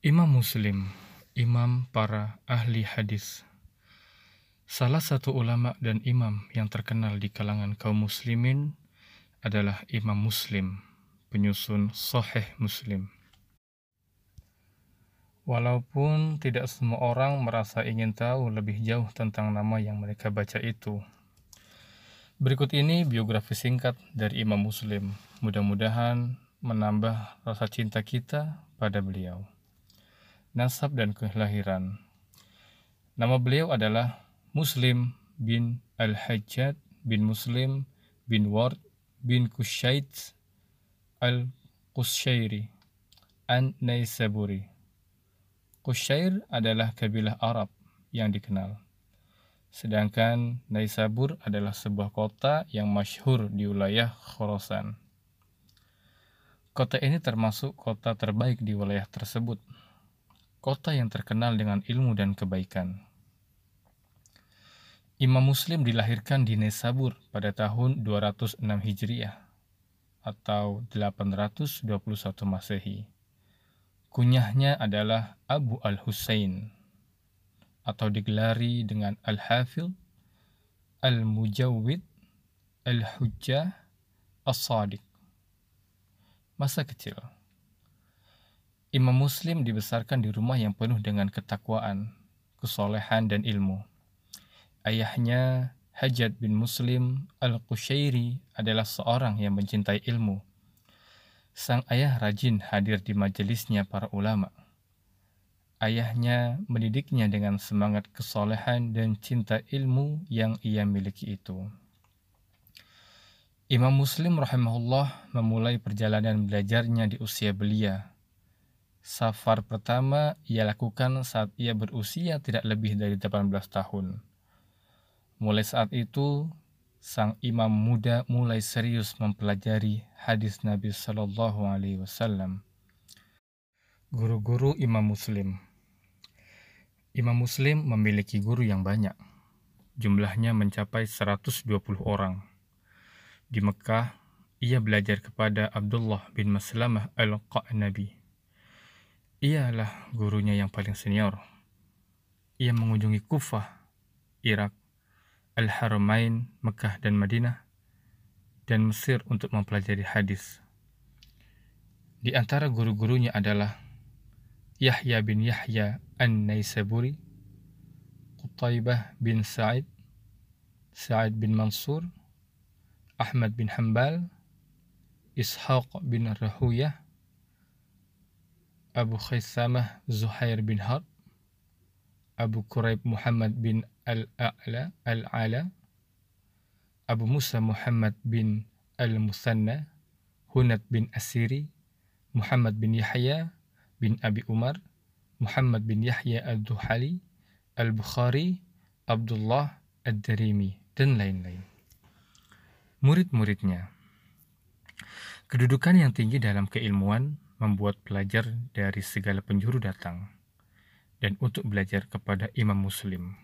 Imam Muslim, imam para ahli hadis. Salah satu ulama dan imam yang terkenal di kalangan kaum muslimin adalah Imam Muslim, penyusun Sahih Muslim. Walaupun tidak semua orang merasa ingin tahu lebih jauh tentang nama yang mereka baca itu. Berikut ini biografi singkat dari Imam Muslim. Mudah-mudahan menambah rasa cinta kita pada beliau. Nasab dan kelahiran. Nama beliau adalah Muslim bin Al-Hajjad bin Muslim bin Ward bin Kushaid Al-Qushairi An-Naisaburi. Kushair adalah kabilah Arab yang dikenal. Sedangkan Naisabur adalah sebuah kota yang masyhur di wilayah Khorasan. Kota ini termasuk kota terbaik di wilayah tersebut. Kota yang terkenal dengan ilmu dan kebaikan. Imam Muslim dilahirkan di Nesabur pada tahun 206 Hijriah atau 821 Masehi. Kunyahnya adalah Abu Al-Husain atau digelari dengan Al-Hafil, Al-Mujawwid, Al-Hujjah, As-Sadiq masa kecil. Imam Muslim dibesarkan di rumah yang penuh dengan ketakwaan, kesolehan, dan ilmu. Ayahnya, Hajat bin Muslim al-Qushairi adalah seorang yang mencintai ilmu. Sang ayah rajin hadir di majelisnya para ulama. Ayahnya mendidiknya dengan semangat kesolehan dan cinta ilmu yang ia miliki itu. Imam Muslim rahimahullah memulai perjalanan belajarnya di usia belia. Safar pertama ia lakukan saat ia berusia tidak lebih dari 18 tahun. Mulai saat itu, sang imam muda mulai serius mempelajari hadis Nabi Shallallahu Alaihi Wasallam. Guru-guru Imam Muslim Imam Muslim memiliki guru yang banyak. Jumlahnya mencapai 120 orang di Mekah, ia belajar kepada Abdullah bin Maslamah al-Qa'nabi. Ialah gurunya yang paling senior. Ia mengunjungi Kufah, Irak, Al-Haramain, Mekah dan Madinah, dan Mesir untuk mempelajari hadis. Di antara guru-gurunya adalah Yahya bin Yahya An-Naisaburi, Qutaibah bin Sa'id, Sa'id bin Mansur, Ahmad bin Hambal, Ishaq bin Rahuyah, Abu Khaisamah Zuhair bin Harb, Abu Quraib Muhammad bin Al-A'la Al-Ala, Abu Musa Muhammad bin Al-Musanna, Hunat bin Asiri, Muhammad bin Yahya bin Abi Umar, Muhammad bin Yahya Al-Duhali, Al-Bukhari, Abdullah Ad-Darimi, dan lain-lain murid-muridnya. Kedudukan yang tinggi dalam keilmuan membuat pelajar dari segala penjuru datang dan untuk belajar kepada Imam Muslim.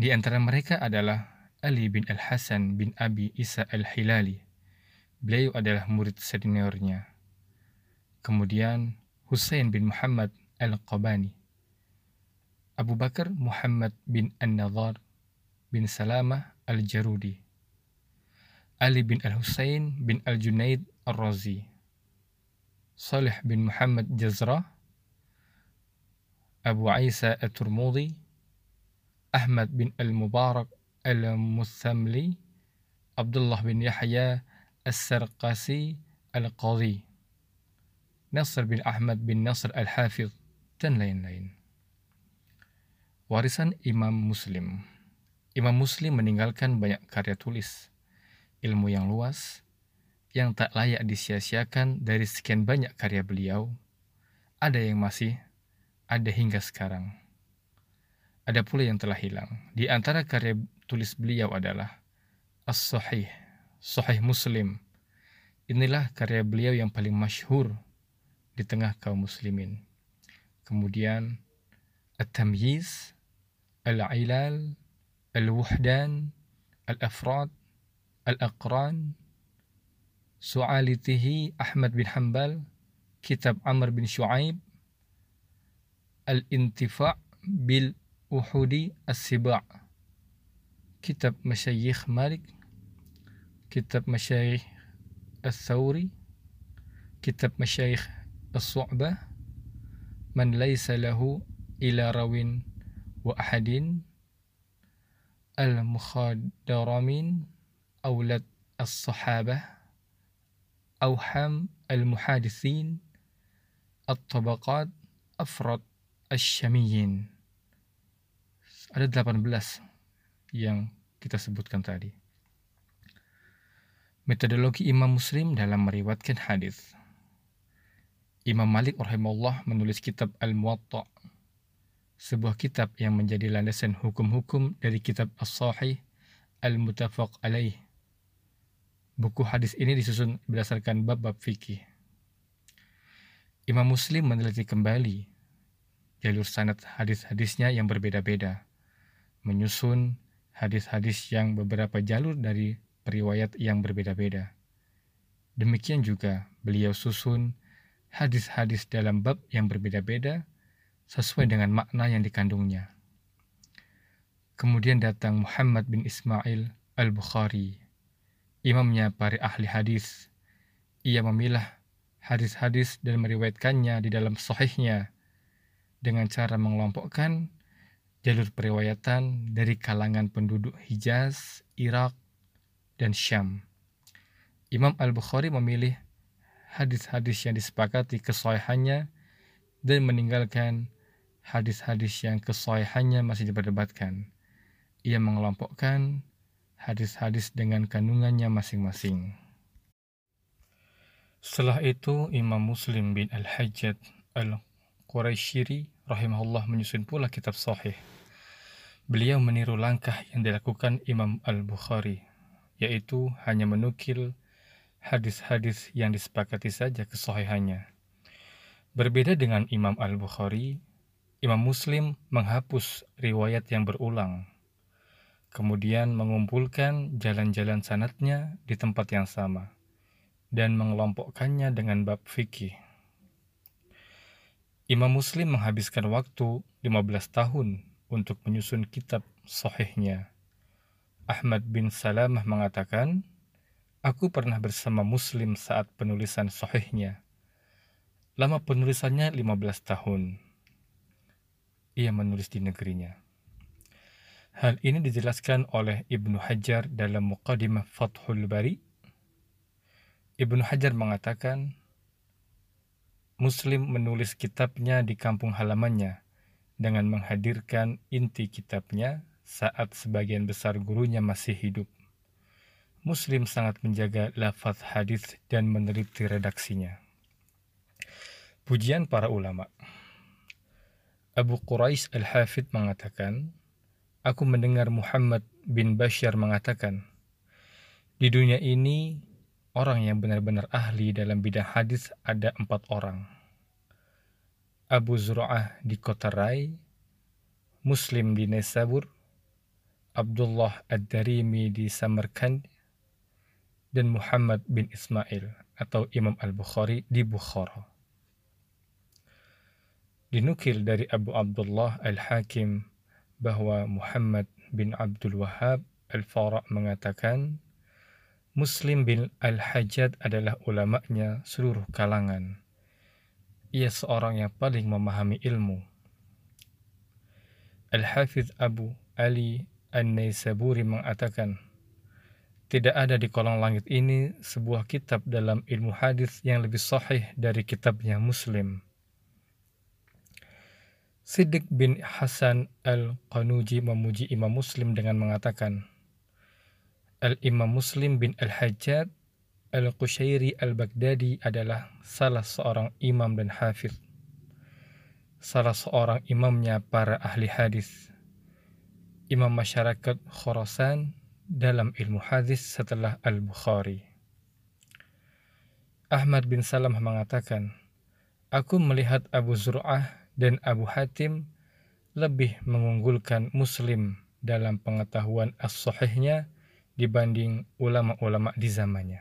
Di antara mereka adalah Ali bin Al-Hasan bin Abi Isa Al-Hilali. Beliau adalah murid seniornya. Kemudian Hussein bin Muhammad Al-Qabani. Abu Bakar Muhammad bin An-Nadhar bin Salamah Al-Jarudi. Ali bin Al-Husain bin Al-Junaid Al-Razi, Salih bin Muhammad Jazrah, Abu Isa Al-Turmudi, Ahmad bin Al-Mubarak Al-Muthamli, Abdullah bin Yahya Al-Sarqasi Al-Qadhi, Nasr bin Ahmad bin Nasr Al-Hafidh, dan lain-lain. Warisan Imam Muslim Imam Muslim meninggalkan banyak karya tulis, ilmu yang luas yang tak layak disia-siakan dari sekian banyak karya beliau, ada yang masih ada hingga sekarang. Ada pula yang telah hilang. Di antara karya tulis beliau adalah As-Sahih, Sahih Muslim. Inilah karya beliau yang paling masyhur di tengah kaum muslimin. Kemudian At-Tamyiz, Al-Ilal, Al-Wuhdan, Al-Afrad, Al-Aqran, سعالته أحمد بن حنبل كتاب عمر بن شعيب الانتفاع بالأحود السباع. كتاب مشايخ مالك كتاب مشايخ الثوري كتاب مشايخ الصعبة. من ليس له إلى رو وأحد. المخدرمين أولاد الصحابة. Awham Al-Muhadithin At-Tabaqat Afrad Asyamiyin ada 18 yang kita sebutkan tadi. Metodologi Imam Muslim dalam meriwayatkan hadis. Imam Malik rahimahullah menulis kitab Al-Muwatta, sebuah kitab yang menjadi landasan hukum-hukum dari kitab As-Sahih Al-Mutafaq alaih. Buku hadis ini disusun berdasarkan bab-bab fikih. Imam Muslim meneliti kembali jalur sanad hadis-hadisnya yang berbeda-beda menyusun hadis-hadis yang beberapa jalur dari periwayat yang berbeda-beda. Demikian juga beliau susun hadis-hadis dalam bab yang berbeda-beda sesuai dengan makna yang dikandungnya. Kemudian datang Muhammad bin Ismail al-Bukhari, imamnya para ahli hadis. Ia memilah hadis-hadis dan meriwayatkannya di dalam sahihnya dengan cara mengelompokkan jalur periwayatan dari kalangan penduduk Hijaz, Irak, dan Syam. Imam Al-Bukhari memilih hadis-hadis yang disepakati kesohihannya dan meninggalkan hadis-hadis yang kesohihannya masih diperdebatkan. Ia mengelompokkan hadis-hadis dengan kandungannya masing-masing. Setelah itu Imam Muslim bin Al-Hajjad Al-Qurayshiri rahimahullah menyusun pula kitab sahih Beliau meniru langkah yang dilakukan Imam Al-Bukhari, yaitu hanya menukil hadis-hadis yang disepakati saja kesohihannya. Berbeda dengan Imam Al-Bukhari, Imam Muslim menghapus riwayat yang berulang, kemudian mengumpulkan jalan-jalan sanatnya di tempat yang sama, dan mengelompokkannya dengan bab fikih. Imam Muslim menghabiskan waktu 15 tahun untuk menyusun kitab sahihnya. Ahmad bin Salamah mengatakan, Aku pernah bersama Muslim saat penulisan sahihnya. Lama penulisannya 15 tahun. Ia menulis di negerinya. Hal ini dijelaskan oleh Ibnu Hajar dalam Muqaddimah Fathul Bari. Ibnu Hajar mengatakan, Muslim menulis kitabnya di kampung halamannya dengan menghadirkan inti kitabnya saat sebagian besar gurunya masih hidup. Muslim sangat menjaga lafaz hadis dan meneliti redaksinya. Pujian para ulama. Abu Quraish Al-Hafid mengatakan, Aku mendengar Muhammad bin Bashar mengatakan, di dunia ini orang yang benar-benar ahli dalam bidang hadis ada empat orang Abu Zur'ah di kota Rai, Muslim di Nesabur, Abdullah Ad-Darimi di Samarkand, dan Muhammad bin Ismail atau Imam Al-Bukhari di Bukhara. Dinukil dari Abu Abdullah Al-Hakim bahwa Muhammad bin Abdul Wahab Al-Fara' mengatakan, Muslim bin Al-Hajjad adalah ulamanya seluruh kalangan ia seorang yang paling memahami ilmu. Al-Hafidh Abu Ali An-Naisaburi mengatakan, tidak ada di kolong langit ini sebuah kitab dalam ilmu hadis yang lebih sahih dari kitabnya Muslim. Siddiq bin Hasan Al-Qanuji memuji Imam Muslim dengan mengatakan, Al-Imam Muslim bin Al-Hajjad Al-Qushairi Al-Baghdadi adalah salah seorang imam dan hafiz. Salah seorang imamnya para ahli hadis. Imam masyarakat Khurasan dalam ilmu hadis setelah Al-Bukhari. Ahmad bin Salam mengatakan, Aku melihat Abu Zur'ah dan Abu Hatim lebih mengunggulkan Muslim dalam pengetahuan as-sahihnya dibanding ulama-ulama di zamannya.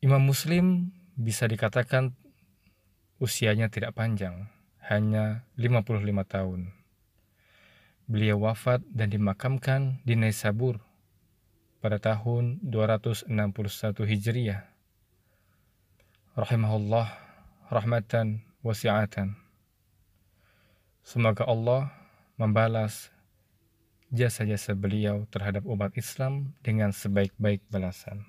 Imam Muslim bisa dikatakan usianya tidak panjang, hanya 55 tahun. Beliau wafat dan dimakamkan di Naisabur pada tahun 261 Hijriah. Rahimahullah rahmatan wasi'atan. Semoga Allah membalas jasa-jasa beliau terhadap umat Islam dengan sebaik-baik balasan.